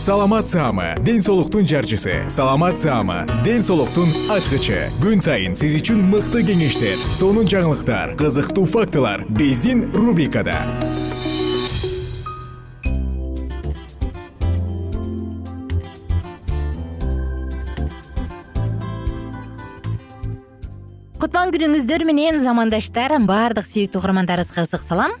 саламат саама ден соолуктун жарчысы. Саламат саама ден соолуктун ачкычы. Күн сайын сиз үчүн мыкты кеңештер сонун жаңылыктар кызыктуу фактылар биздин рубрикада. Кутман күнүңүздөр менен замандаштар баардык сүйүктүү угармандарыбызга ысык салам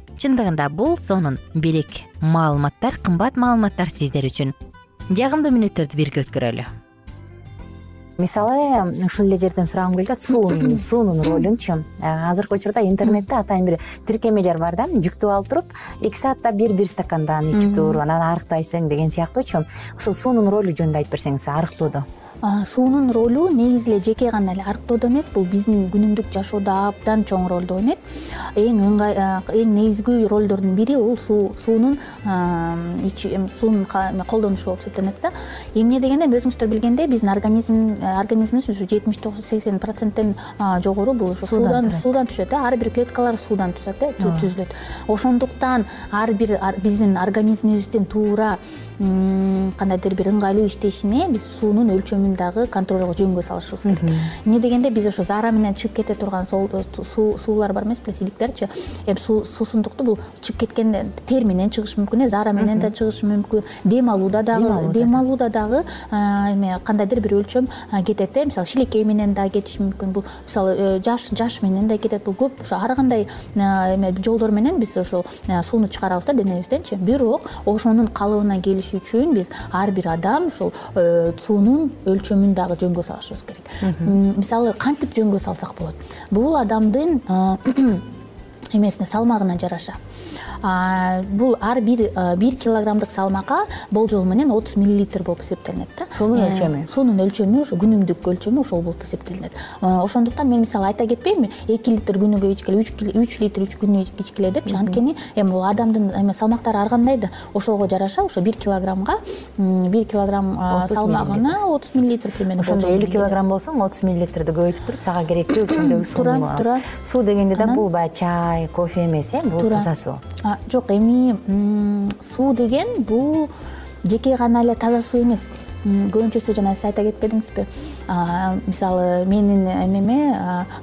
чындыгында бул сонун белек маалыматтар кымбат маалыматтар сиздер үчүн. Жагымдуу мүнөттөрдү бирге өткөрөлү. Мисалы ушул эле жерден сурагым келип атат суунун суунун ролунчу азыркы учурда интернетте атайын бир тиркемелер бар да жүктөп алып туруп эки саатта бир бир стакандан ичип тур анан арыктайсың деген сыяктуучу. Ушул суунун ролу жөнүндө айтып берсеңиз арыктоодо суунун ролу негизи эле жеке гана эле арыктоодо эмес бул биздин күнүмдүк жашоодо абдан чоң ролду ойнойт. Эң ыңгай эң негизги ролдордун бири бул суу суунун суунун колдонушу болуп эсептелинет да. Эмне дегенде эми өзүңүздөр билгендей биздин организм организмибиз ушу жетимиш сексен проценттен жогору бул ушу суудан суудан түшөт э ар бир клеткалар суудан түзөт э түзүлөт. Ошондуктан ар бир биздин организмибиздин туура кандайдыр бир ыңгайлуу иштешине биз суунун өлчөмүн дагы контролго жөнгө салышыбыз керек. Эмне дегенде биз ошо заара менен чыгып кете турган суулар бар эмеспи силиктерчи эми суусундукту бул чыгып кеткен тер менен чыгышы мүмкүн э заара менен да чыгышы мүмкүн. Дем алууда дагы дем алууда. дагы эме кандайдыр бир өлчөм кетет э мисалы шилекей менен дагы кетиши мүмкүн бул. Мисалы э, жаш жаш менен да кетет бул. Көп ошо ар кандай эме жолдор менен биз ушул сууну чыгарабыз да денебизденчи. Бирок ошонун калыбына келиш үчүн биз ар бир адам ушул э, суунун өлчөмүн дагы жөнгө салышыбыз керек. Мисалы кантип жөнгө салсак болот? Бул адамдын эмесине салмагына жараша бул ар бир бир килограммдык салмакка болжол менен отуз миллилитр болуп эсептелинет да. Суунун э, өлчөмү? суунун өлчөмү ошо күнүмдүк өлчөмү ошол болуп эсептелинет. Ошондуктан мен мисалы айта кетпейминби эки литр күнүгө ичкиле үч литр күнүгө ичкиле депчи анткени эми бул адамдын эме салмактары ар кандай да ошого жараша ошо бир килограммга бир килограмм салмагына отуз миллилитр примерно ошондо элүү килограмм болсоң отуз миллилитрди көбөйтүп туруп сага керектүү өлчөмдөгү сууну туура туура суу дегенде да бул баягы чай кофе эмес э бул таза суу жок эми суу деген бул жеке гана эле таза суу эмес көбүнчөсү жана сиз айта кетпедиңизби мисалы менин эмеме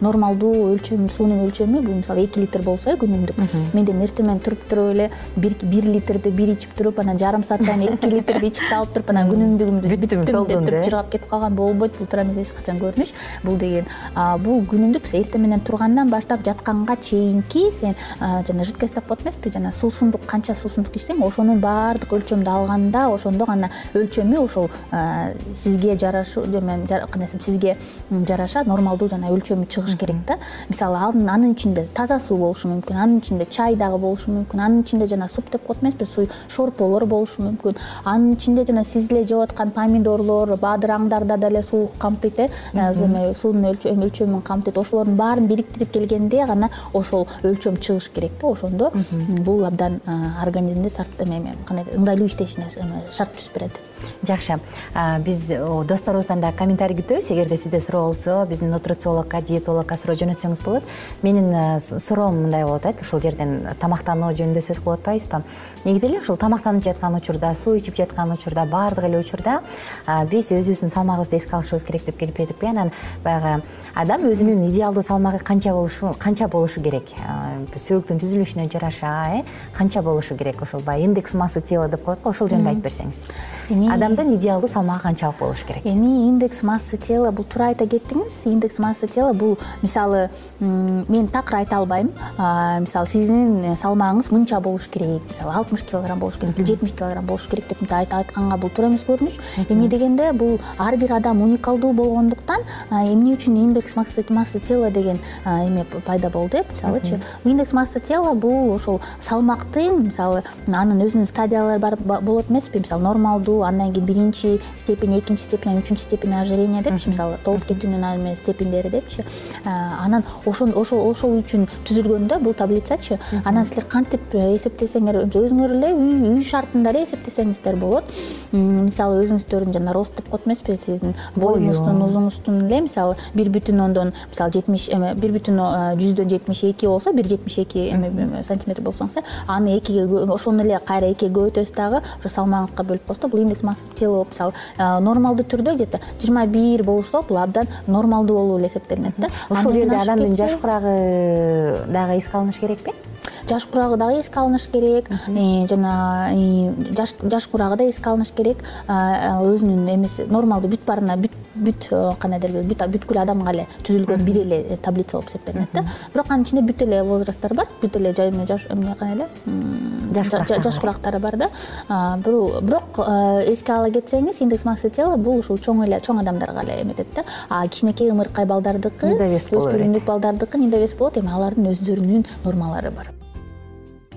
нормалдуу өлчөм суунун өлчөмү бул мисалы эки литр болсо э күнүмдүк. Менден эртең туруп туруп эле бир литрди бир ичип туруп анан жарым сааттан эки литрди ичип салып туруп анан күнүмдүгүмдү бүттүм деп туруп жыргап кетип калган болбойт бул туура эмес эч качан көрүнүш бул деген бул күнүмдүк биз эртең менен тургандан баштап жатканга чейинки сен жана жидкость деп коет эмеспи жана суусундук канча суусундук ичсең ошонун баардык өлчөмдү алганда ошондо гана өлчөмү ошол сизге жарашу кандай десем сизге жараша нормалдуу жана өлчөмү чыгыш керек да. Мисалы анын ичинде таза суу болушу мүмкүн анын ичинде чай дагы болушу мүмкүн анын ичинде жана суп деп коет эмеспи шорполор болушу мүмкүн. Анын ичинде жана сиз эле жеп аткан помидорлор бадыраңдарда деле суу камтыйт э суунун өлчөмүн камтыйт. Ошолордун баарын бириктирип келгенде гана ошол өлчөм чыгыш керек да ошондо бул абдан организмде кандай ыңгайлуу иштешине шарт түзүп берет жакшы биз досторубуздан дагы комментарий күтөбүз эгерде сизде суроо болсо биздин нутрициологко диетологко суроо жөнөтсөңүз болот. Менин суроом мындай болот э ушул жерден тамактануу жөнүндө сөз кылып атпайбызбы? Негизи эле ушул тамактанып жаткан учурда суу ичип жаткан учурда баардык эле учурда биз өзүбүздүн салмагыбызды эске алышыбыз керек деп келбедикпи анан баягы адам өзүнүн идеалдуу салмагы канча болушу канча болушу керек? Сөөктүн түзүлүшүнө жараша э канча болушу керек ошол баягы индекс массы тела деп коет го ошол жөнүндө айтып берсеңиз. Адамдын идеалдуу салмагы канчалык болушу керек? Эми индекс массы тела бул туура айта кеттиңиз. Индекс массы тела бул мисалы мен такыр айта албайм. Мисалы сиздин салмагыңыз мынча болуш керек. Мисалы алтымыш килограмм болуш керек жетимиш килограмм болуш керек деп мынтип айтканга бул туура эмес көрүнүш. Эмне дегенде бул ар бир адам уникалдуу болгондуктан эмне үчүн индекс массы тела деген эме пайда болду э мисалычы индекс массы тела бул ошол салмактын мисалы анын өзүнүн стадиялары бар болот эмеспи. Мисалы нормалдуу андан кийин биринчи степень экинчи степень анан үчүнчү степень ожирение депчи мисалы толуп кетүүнүн степендери депчи анан ошол ошол үчүн түзүлгөн да бул таблицачы. Анан силер кантип эсептесеңер өзүңөр эле үй шартында эле эсептесеңиздер болот. Мисалы өзүңүздөрдүн жана рост деп коет эмеспи сиздин боюңуздун узуңуздун эле мисалы бир бүтүн ондон мисалы жетимиш эме бир бүтүн жүздөн жетимиш эки болсо бир жетимиш эки сантиметр болсоңуз э аны экиге ошону эле кайра экиге көбөйтөбүз дагы ошо салмагыңызга бөлүп коебуз да бул индекс массы тела болуп мисалы нормалдуу түрдө где то жыйырма бир болушо бул абдан нормалдуу болуп эле эсептелинет да. Ушул жерде адамдын жаш курагы дагы эске алыныш керекпи жаш курагы дагы эске алыныш керек э, жана жаш курагы да эске алыныш керек. Ал өзүнүн эмеси нормалдуу бүт баарына бүт бүт э, кандай дегенде бүткүл адамга эле түзүлгөн бир эле таблица болуп эсептелинет да. Бирок анын ичинде бүт эле возрасттар бар бүт эле кандай эле жаш курактары бар да. Бирок э, эске ала кетсеңиз индекс массы тела бул ушул чоң эле чоң адамдарга эле эметет да. А кичинекей ымыркай балдардыкы недовес боло берет өспүрүмдүк балдардыкы недовес болот эми алардын өздөрүнүн нормалары бар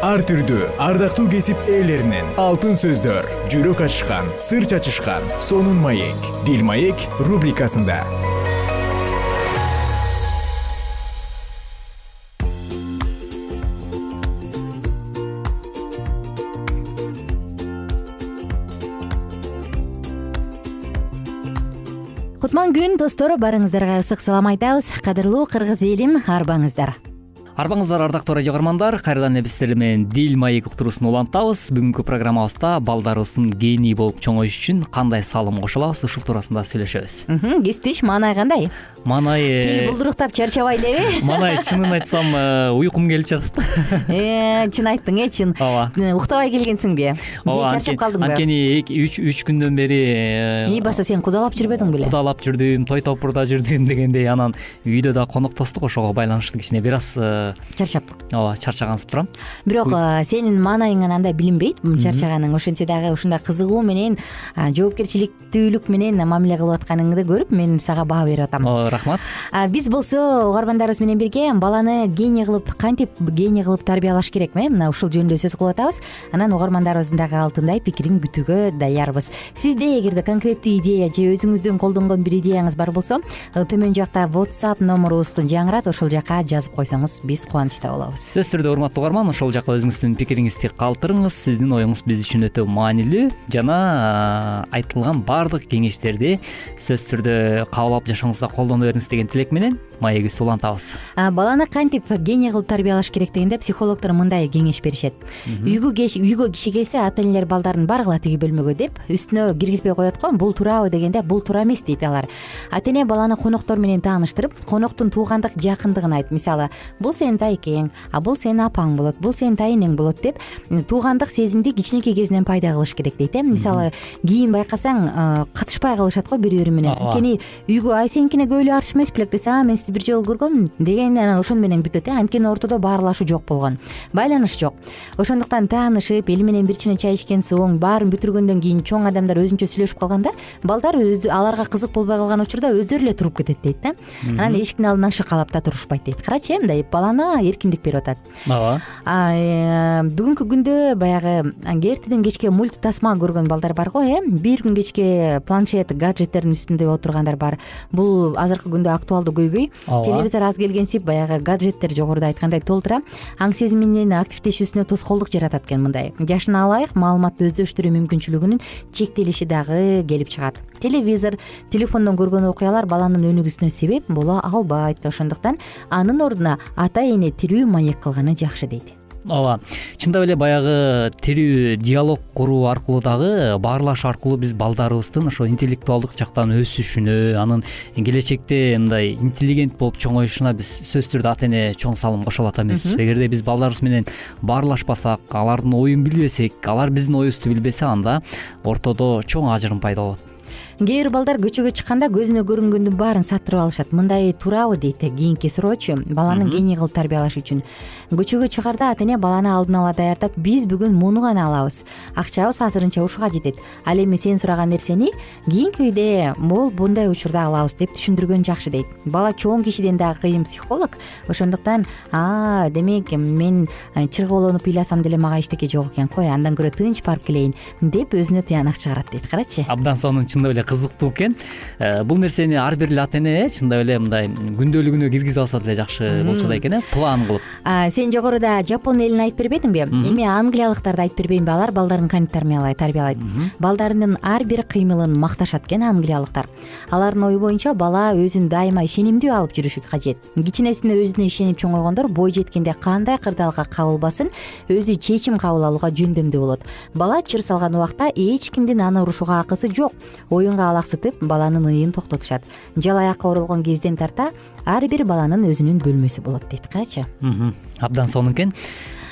ар түрдүү ардактуу кесип ээлеринен. Алтын сөздөр жүрөк ачышкан сыр чачышкан сонун маек. Дил маек рубрикасында. Кутман күн достор баарыңыздарга ысык салам айтабыз. Кадырлуу кыргыз элим арбаңыздар арбаңыздар ардактуу радио каармандар. Кайрадан эле биз сиздер менен дил маек уктуруусун улантабыз. Бүгүнкү программабызда балдарыбыздын гений болуп чоңоюшу үчүн кандай салым кошо алабыз ушул туурасында сүйлөшөбүз. Кесиптеш маанай кандай? Маанай тил булдуруктап чарчабай элеби маанай чынын айтсам э, уйкум келип жатат э, чын айттың э чын. Ооба. Э, уктабай келгенсиңби? Же чарчап калдыңбы? анткени үч күндөн бери ии баса сен кудалап жүрбөдүң беле? кудалап жүрдүм той топурда жүрдүм дегендей анан үйдө дагы коноктоштук ошого байланыштуу кичине. Бир аз чарчап. Ооба чарчагансып турам. Бирок сенин маанайың андай билинбейт. Чарчаганың ошентсе дагы ушундай кызыгуу менен жоопкерчиликтүүлүк менен мамиле кылып атканыңды көрүп мен сага баа берип атам. Ооба рахмат. Биз болсо угармандарыбыз менен бирге баланы гений кылып кантип гений кылып тарбиялаш керек э мына ушул жөнүндө сөз кылып атабыз. Анан угармандарыбыздын дагы алтындай пикирин күтүүгө даярбыз. Сизде эгерде конкреттүү идея же өзүңүздүн колдонгон бир идеяңыз бар болсо төмөн жакта whatsapp номурубуз жаңырат ошол жака жазып койсоңуз биз кубанычта болобуз. Сөзсүз түрдө урматтуу угарман ошол жака өзүңүздүн пикириңизди калтырыңыз. Сиздин оюңуз биз үчүн өтө маанилүү жана айтылган баардык кеңештерди сөзсүз түрдө кабыл алып жашооңузда колдоно бериңиз деген тилек менен маегибизди улантабыз. Баланы кантип гений кылып тарбиялаш керек дегенде психологдор мындай кеңеш беришет. Үйгө киши келсе ата энелер балдарын баргыла тиги бөлмөгө деп үстүнө киргизбей коет го бул туурабы дегенде бул туура эмес дейт алар. Ата эне баланы коноктор менен тааныштырып коноктун туугандык жакындыгын айтып мисалы бул сенин тайкең а бул сенин апаң болот бул сенин тайэнең болот деп туугандык сезимди кичинекей кезинен пайда кылыш керек дейт э. Мисалы кийин байкасаң катышпай калышат го бири бири менен анткени үйгө ай сеникине көп эле арча эмеспи элек десе а мен сизди бир жолу көргөм деген анан ошону менен бүтөт э. Анткени ортодо баарлашуу жок болгон байланыш жок. Ошондуктан таанышып эли менен бир чыйна чай ичкен соң баарын бүтүргөндөн кийин чоң адамдар өзүнчө сүйлөшүп калганда балдар аларга кызык болбой калган учурда өздөрү эле туруп кетет дейт да анан эшиктин алдынан шыкалап да турушпайт дейт. Карачы э мындай баланы эркиндик берип атат. Ооба. Э, бүгүнкү күндө баягы эртеден кечке мульт тасма көргөн балдар барго э. Бир күн кечке планшет гаджеттердин үстүндө отургандар бар. Бул азыркы күндө актуалдуу көйгөй. Телевизор аз келгенсип баягы гаджеттер жогоруда айткандай толтура. Аң сезим менен активдешүүсүнө тоскоолдук жаратат экен мындай. Жашын алайык маалыматты өздөштүрүү мүмкүнчүлүгүнүн чектелиши дагы келип чыгат. Телевизор телефондон көргөн окуялар баланын өнүгүүсүнө себеп боло албайт ошондуктан анын ордуна ата эне тирүү маек кылганы жакшы дейт. Ооба чындап эле баягы тирүү диалог куруу аркылуу дагы баарлашуу аркылуу биз балдарыбыздын ошо интеллектуалдык жактан өсүшүнө анын келечекте мындай интеллигент болуп чоңоюшуна биз сөзсүз түрдө ата эне чоң салым кошо алат эмеспизби эгерде биз балдарыбыз менен баарлашпасак алардын оюн билбесек алар биздин оюбузду билбесе анда ортодо чоң ажырым пайда болот кээ бир балдар көчөгө чыкканда көзүнө көрүнгөндүн баарын саттырып алышат. Мындай туурабы дейт кийинки суроочу баланы гений кылып тарбиялаш үчүн. Көчөгө чыгарда ата эне баланы алдын ала даярдап биз бүгүн муну гана алабыз. Акчабыз азырынча ушуга жетет. Ал эми сен сураган нерсени кийинки үйдө могул мындай учурда алабыз деп түшүндүргөн жакшы дейт. Бала чоң кишиден дагы кыйын психолог. Ошондуктан а демек мен чыргоолонуп ыйласам деле мага эчтеке жок экен кой андан көрө тынч барып келейин деп өзүнө тыянак чыгарат дейт карачы. Абдан сонун чындап эле кызыктуу экен. Э, бул нерсени ар бир эле ата эне э чындап эле мындай күндөлүгүнө киргизип алса деле жакшы болчу да экен э план кылып. Сен жогоруда жапон элин айтып бербедиңби? Эми англиялыктарды айтып бербейминби алар балдарын кантип тарбиялайт балдарынын ар бир кыймылын макташат экен англиялыктар. Алардын ою боюнча бала өзүн дайыма ишенимдүү алып жүрүшү кажет. Кичинесинде өзүнө ишенип чоңойгондор бой жеткенде кандай кырдаалга кабылбасын өзү чечим кабыл алууга жөндөмдүү болот. Бала чыр салган убакта эч кимдин аны урушууга акысы жок. Оюн алаксытып баланын ыйын токтотушат. Жалаякка оролгон кезден тарта ар бир баланын өзүнүн бөлмөсү болот дейт карачы абдан сонун экен.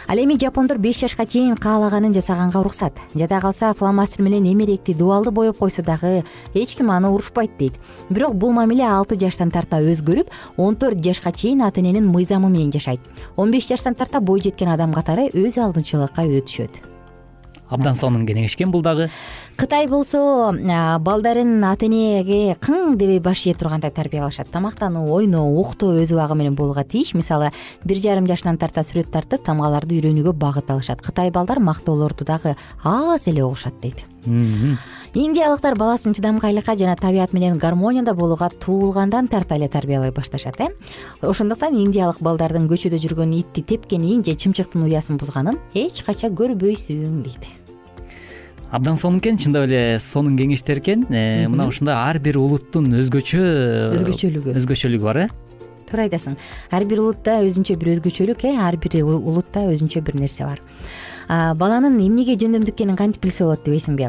Ал эми жапондор беш жашка чейин каалаганын жасаганга уруксат. Жада калса фломастер менен эмеректи дубалды боеп койсо дагы эч ким аны урушпайт дейт. Бирок бул мамиле алты жаштан тарта өзгөрүп он төрт жашка чейин ата эненин мыйзамы менен жашайт. Он беш жаштан тарта бой жеткен адам катары өз алдынчылыкка үйрөтүшөт абдан сонун кеңеш экен бул дагы кытай болсо балдарын ата энеге кың дебей баш ийе тургандай тарбиялашат. Тамактануу ойноо уктоо өз убагы менен болууга тийиш. Мисалы бир жарым жашынан тарта сүрөт тартып тамгаларды үйрөнүүгө багыт алышат. Кытай балдар мактоолорду дагы аз эле угушат дейт. Индиялыктар баласын чыдамкайлыкка жана табият менен гармонияда болууга туулгандан тарта эле тарбиялай башташат э. Ошондуктан индиялык балдардын көчөдө жүргөн итти тепкенин же чымчыктын уясын бузганын эч качан көрбөйсүң дейт абдан сонун экен чындап эле сонун кеңештер экен. Э, мына ушундай ар бир улуттун өзгөчө өзгөчөлүгү. өзгөчөлүгү бар э? Туура айтасың. Ар бир улутта өзүнчө бир өзгөчөлүк э? Ар бир улутта өзүнчө бир нерсе бар баланын эмнеге жөндөмдүү экенин кантип билсе болот дебейсиңби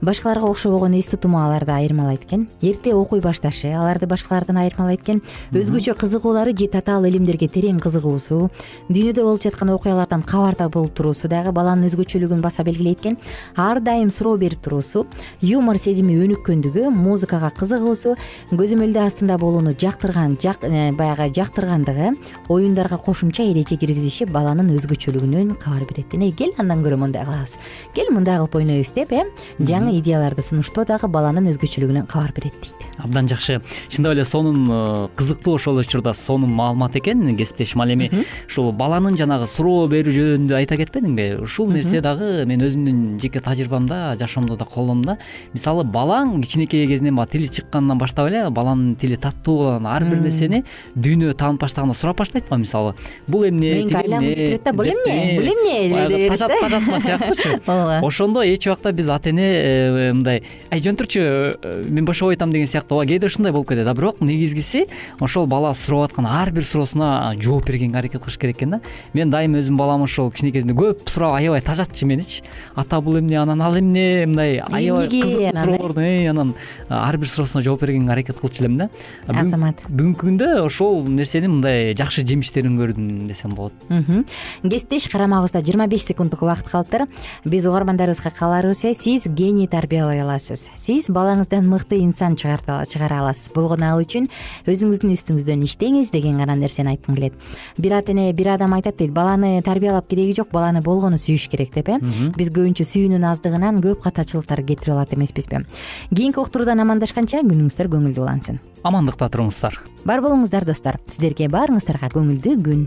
башкаларга окшобогон эс тутуму аларды айырмалайт экен. Эрте окуй башташы аларды башкалардан айырмалайт экен. Өзгөчө кызыгуулары же татаал илимдерге терең кызыгуусу дүйнөдө болуп жаткан окуялардан кабарда болуп туруусу дагы баланын өзгөчөлүгүн баса белгилейт экен. Ар дайым суроо берип туруусу юмор сезими өнүккөндүгү музыкага кызыгуусу көзөмөлдү астында болууну жактырган э, баягы жактыргандыгы оюндарга кошумча эреже киргизиши баланын өзгөчөлүгүнөн кабар берет. Эне кел андан көрө мындай кылабыз кел мындай кылып ойнойбуз деп э жаңы идеяларды сунуштоо дагы баланын өзгөчөлүгүнөн кабар берет дейт. Абдан жакшы. Чындап эле сонун э, кызыктуу ошол эле учурда сонун маалымат экен кесиптешим ал эми ушул баланын жанагы суроо берүү жөнүндө айта кетпедиңби? Ушул нерсе дагы мен өзүмдүн жеке тажрыйбамда жашоомдо да колдондум да мисалы балаң кичинекей кезинен баягы тили чыкканынан баштап эле баланын тили таттуу болгон ар бир нерсени дүйнө таанып баштаганда сурап баштайт го мисалы? Бул эмне менин айлангымды келет да бул эмне? бул эмне сыяктуучу ооба. Ошондо эч убакта биз ата эне э, мындай ай жөн турчу э, мен бошоп айтам деген сыяктуу ооба кээде ушундай болуп кетет а? Бирок негизгиси ошол бала сурап аткан ар бир суроосуна жооп бергенге аракет кылыш керек экен да. Мен дайым өзүмдүн балам ошол кичинекейинде көп сурап аябай тажатчу меничи ата бул эмне анан ал эмне? мындай аябай кызыктуу суроолорду анан ар бир суроосуна жооп бергенге аракет кылчу элем да азамат. бүгүнкү күндө ошол нерсенин мындай жакшы жемиштерин көрдүм десем болот. Кесиптеш карамагыбызда жыйырма беш секунддук убакыт калыптыр. Биз угармандарыбызга кааларыбыз э сиз гений тарбиялай аласыз. Сиз балаңыздан мыкты инсан чыгара аласыз. Болгону ал үчүн өзүңүздүн үстүңүздөн иштеңиз деген гана нерсени айткым келет. Бир ата эне бир адам айтат дейт баланы тарбиялап кереги жок баланы болгону сүйүш керек деп э? Биз көбүнчө сүйүүнүн аздыгынан көп катачылыктар кетирип алат эмеспизби. Кийинки уктуруудан амандашканча күнүңүздөр көңүлдүү улансын. Амандыкта туруңуздар. Бар болуңуздар достор. Сиздерге баарыңыздарга көңүлдүү күн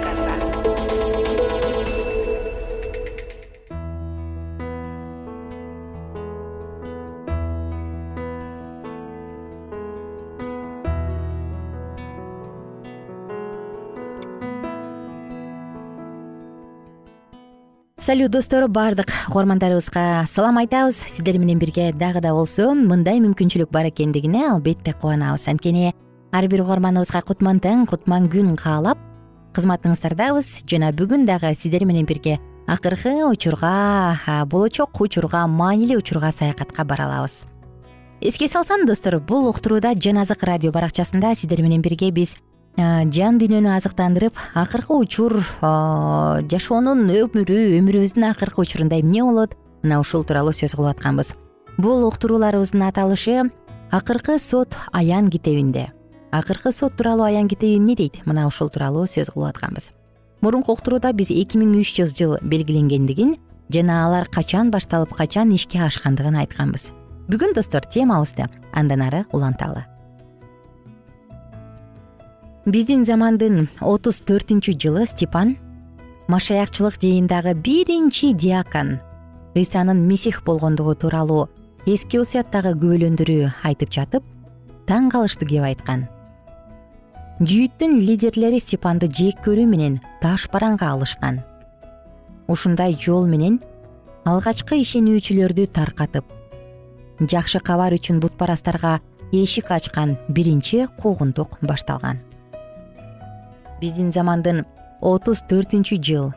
салют достор баардык угармандарыбызга салам айтабыз. Сиздер менен бирге дагы да болсо мындай мүмкүнчүлүк бар экендигине албетте кубанабыз. Анткени ар бир угарманыбызга кутман таң кутман күн каалап кызматыңыздардабыз. Жана бүгүн дагы сиздер менен бирге акыркы учурга болочок учурга маанилүү учурга саякатка бара алабыз эске салсам достор бул уктурууда жан азык радио баракчасында сиздер менен бирге биз жан дүйнөнү азыктандырып акыркы учур жашоонун өмүрү өмүрүбүздүн акыркы учурунда эмне болот? Мына ушул тууралуу сөз кылып атканбыз. Бул уктурууларыбыздын аталышы акыркы сот аян китебинде. Акыркы сот тууралуу аян китеби эмне дейт? Мына ушул тууралуу сөз кылып атканбыз. Мурунку уктурууда биз эки миң үч жүз жыл белгиленгендигин жана алар качан башталып качан ишке ашкандыгын айтканбыз. Бүгүн достор темабызды андан ары уланталы биздин замандын отуз төртүнчү жылы степан машаякчылык жыйындагы биринчи диакон ыйсанын месих болгондугу тууралуу эски осуяттагы күбөлөндөрү айтып жатып таң калыштуу кеп айткан. Жүйүттүн лидерлери степанды жек көрүү менен таш бараңга алышкан. Ушундай жол менен алгачкы ишенүүчүлөрдү таркатып жакшы кабар үчүн бутпарастарга эшик ачкан биринчи куугунтук башталган биздин замандын отуз төртүнчү жыл.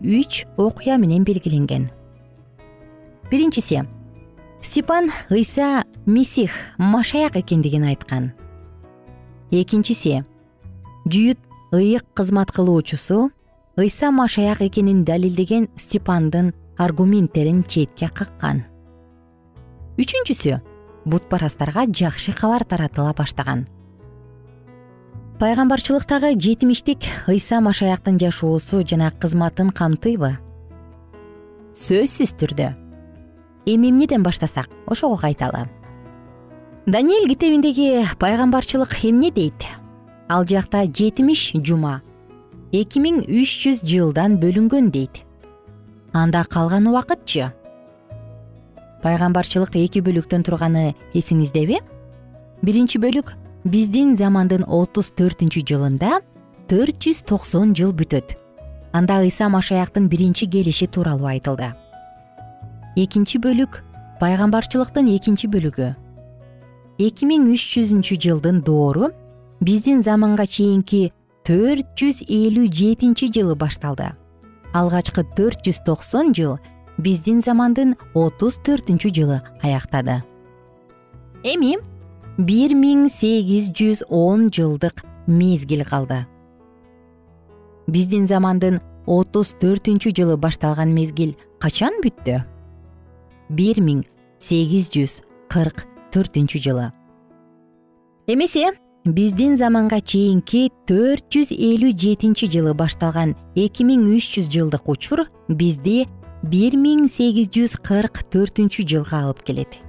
Үч окуя менен белгиленген. Биринчиси степан ыйса месих машаяк экендигин айткан. Экинчиси жүйүт ыйык кызмат кылуучусу ыйса машаяк экенин далилдеген степандын аргументтерин четке каккан үчүнчүсү бутпарастарга жакшы кабар таратыла баштаган пайгамбарчылыктагы жетимиштик ыйса машаяктын жашоосу жана кызматын камтыйбы? Сөзсүз түрдө. Эми эмнеден баштасак ошого кайталы даниэль китебиндеги пайгамбарчылык эмне дейт? Ал жакта жетимиш жума эки миң үч жүз жылдан бөлүнгөн дейт. Анда калган убакытчы? Пайгамбарчылык эки бөлүктөн турганы эсиңиздеби? Биринчи бөлүк биздин замандын отуз төртүнчү жылында төрт жүз токсон жыл бүтөт. Анда ыйса машаяктын биринчи келиши тууралуу айтылды. Экинчи бөлүк пайгамбарчылыктын экинчи бөлүгү. Эки миң үч жүзүнчү жылдын доору биздин заманга чейинки төрт жүз элүү жетинчи жылы башталды. Алгачкы төрт жүз токсон жыл биздин замандын отуз төртүнчү жылы аяктады. Эми бир миң сегиз жүз он жылдык мезгил калды. Биздин замандын отуз төртүнчү жылы башталган мезгил качан бүттү? бир миң сегиз жүз кырк төртүнчү жылы. Эмесе биздин заманга чейинки төрт жүз элүү жетинчи жылы башталган эки миң үч жүз жылдык учур бизди бир миң сегиз жүз кырк төртүнчү жылга алып келет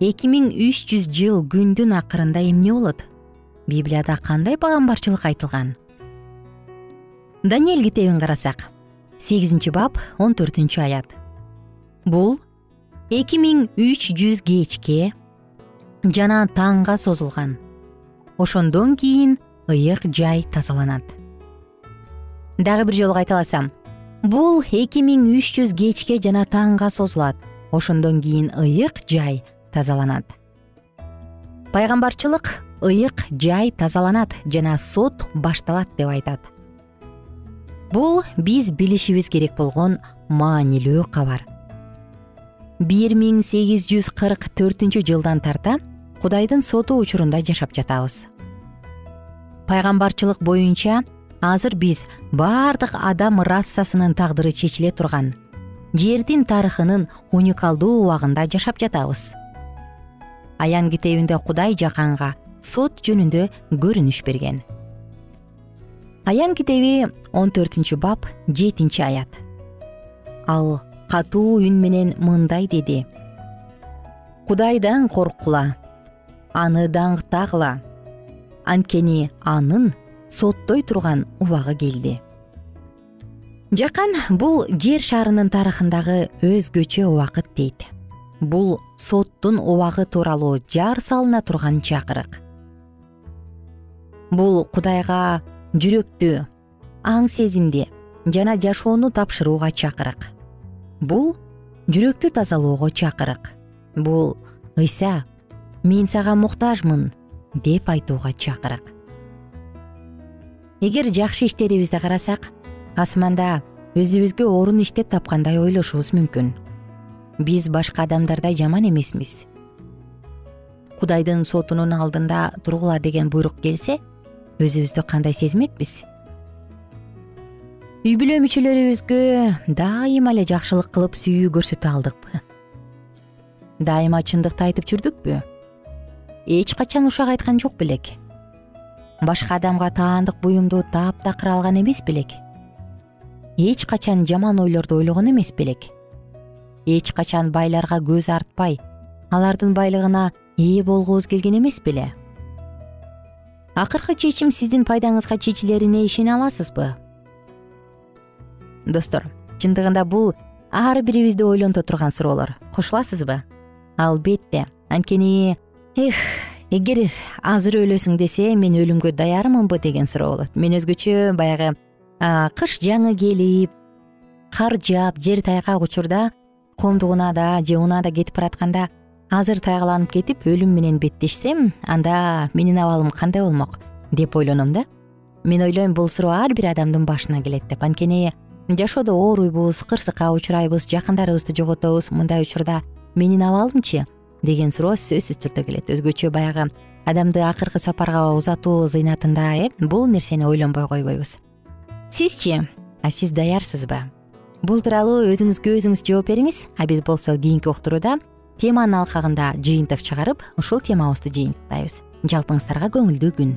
эки миң үч жүз жыл күндүн акырында эмне болот? Библияда кандай багамбарчылык айтылган? Даниэль китебин карасак. Сегизинчи бап он төртүнчү аят. Бул эки миң үч жүз кечке жана таңга созулган. Ошондон кийин ыйык жай тазаланат. Дагы бир жолу кайталасам бул эки миң үч жүз кечке жана таңга созулат. Ошондон кийин ыйык жай тазаланат. Пайгамбарчылык ыйык жай тазаланат жана сот башталат деп айтат. Бул биз билишибиз керек болгон маанилүү кабар. Бир миң сегиз жүз кырк төртүнчү жылдан тарта кудайдын соту учурунда жашап жатабыз. Пайгамбарчылык боюнча азыр биз баардык адам рассасынын тагдыры чечиле турган жердин тарыхынын уникалдуу убагында жашап жатабыз аян китебинде кудай жаканга сот жөнүндө көрүнүш берген. Аян китеби он төртүнчү бап жетинчи аят. Ал катуу үн менен мындай деди. Кудайдан корккула аны даңктагыла. Анткени анын соттой турган убагы келди жакан бул жер шарынын тарыхындагы өзгөчө убакыт дейт. Бул убагы тууралуу жар салына турган чакырык. Бул кудайга жүрөктү аң сезимди жана жашоону тапшырууга чакырык. Бул жүрөктү тазалоого чакырык. Бул ыйса мен сага муктажмын деп айтууга чакырык. Эгер жакшы иштерибизди карасак асманда өзүбүзгө орун иштеп тапкандай ойлошубуз мүмкүн биз башка адамдардай жаман эмесмиз. Кудайдын сотунун алдында тургула деген буйрук келсе өзүбүздү кандай сезмекпиз? Үй бүлө мүчөлөрүбүзгө дайыма эле жакшылык кылып сүйүү көрсөтө алдыкпы? Дайыма чындыкты айтып жүрдүкпү? Эч качан ушак айткан жок белек. Башка адамга таандык буюмду таптакыр алган эмес белек. Эч качан жаман ойлорду ойлогон эмес белек эч качан байларга көз артпай алардын байлыгына ээ болгубуз келген эмес беле? Акыркы чечим сиздин пайдаңызга чечилерине ишене аласызбы? Достор чындыгында бул ар бирибизди ойлонто турган суроолор. Кошуласызбы? Албетте анткени эх эгер азыр өлөсүң десе мен өлүмгө даярмынбы? деген суроо болот. Мен өзгөчө баягы кыш жаңы келип кар жаап жер тайгак учурда коомдук же унаада кетип баратканда азыр тайгаланып кетип өлүм менен беттешсем анда менин абалым кандай болмок деп ойлоном да. Мен ойлойм бул суроо ар бир адамдын башына келет деп. Анткени жашоодо ооруйбуз кырсыкка учурайбыз жакындарыбызды жоготобуз мындай учурда менин абалымчы деген суроо сөзсүз түрдө келет. Өзгөчө баягы адамды акыркы сапарга узатуу зыйнатында э бул нерсени ойлонбой койбойбуз. Сизчи а сиз даярсызбы бул тууралуу өзүңүзгө өзүңүз жооп бериңиз. А биз болсо кийинки уктурууда теманын алкагында жыйынтык чыгарып ушул темабызды жыйынтыктайбыз жалпыңыздарга көңүлдүү күн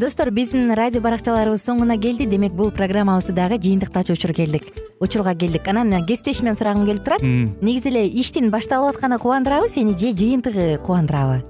достор биздин радио баракчаларыбыз соңуна келди. Демек бул программабызды дагы жыйынтыктачу учур келдик. Учурга келдик. Анан кесиптешимден сурагым келип турат. Негизи эле иштин башталып атканы кубандырабы сени же жыйынтыгы кубандырабы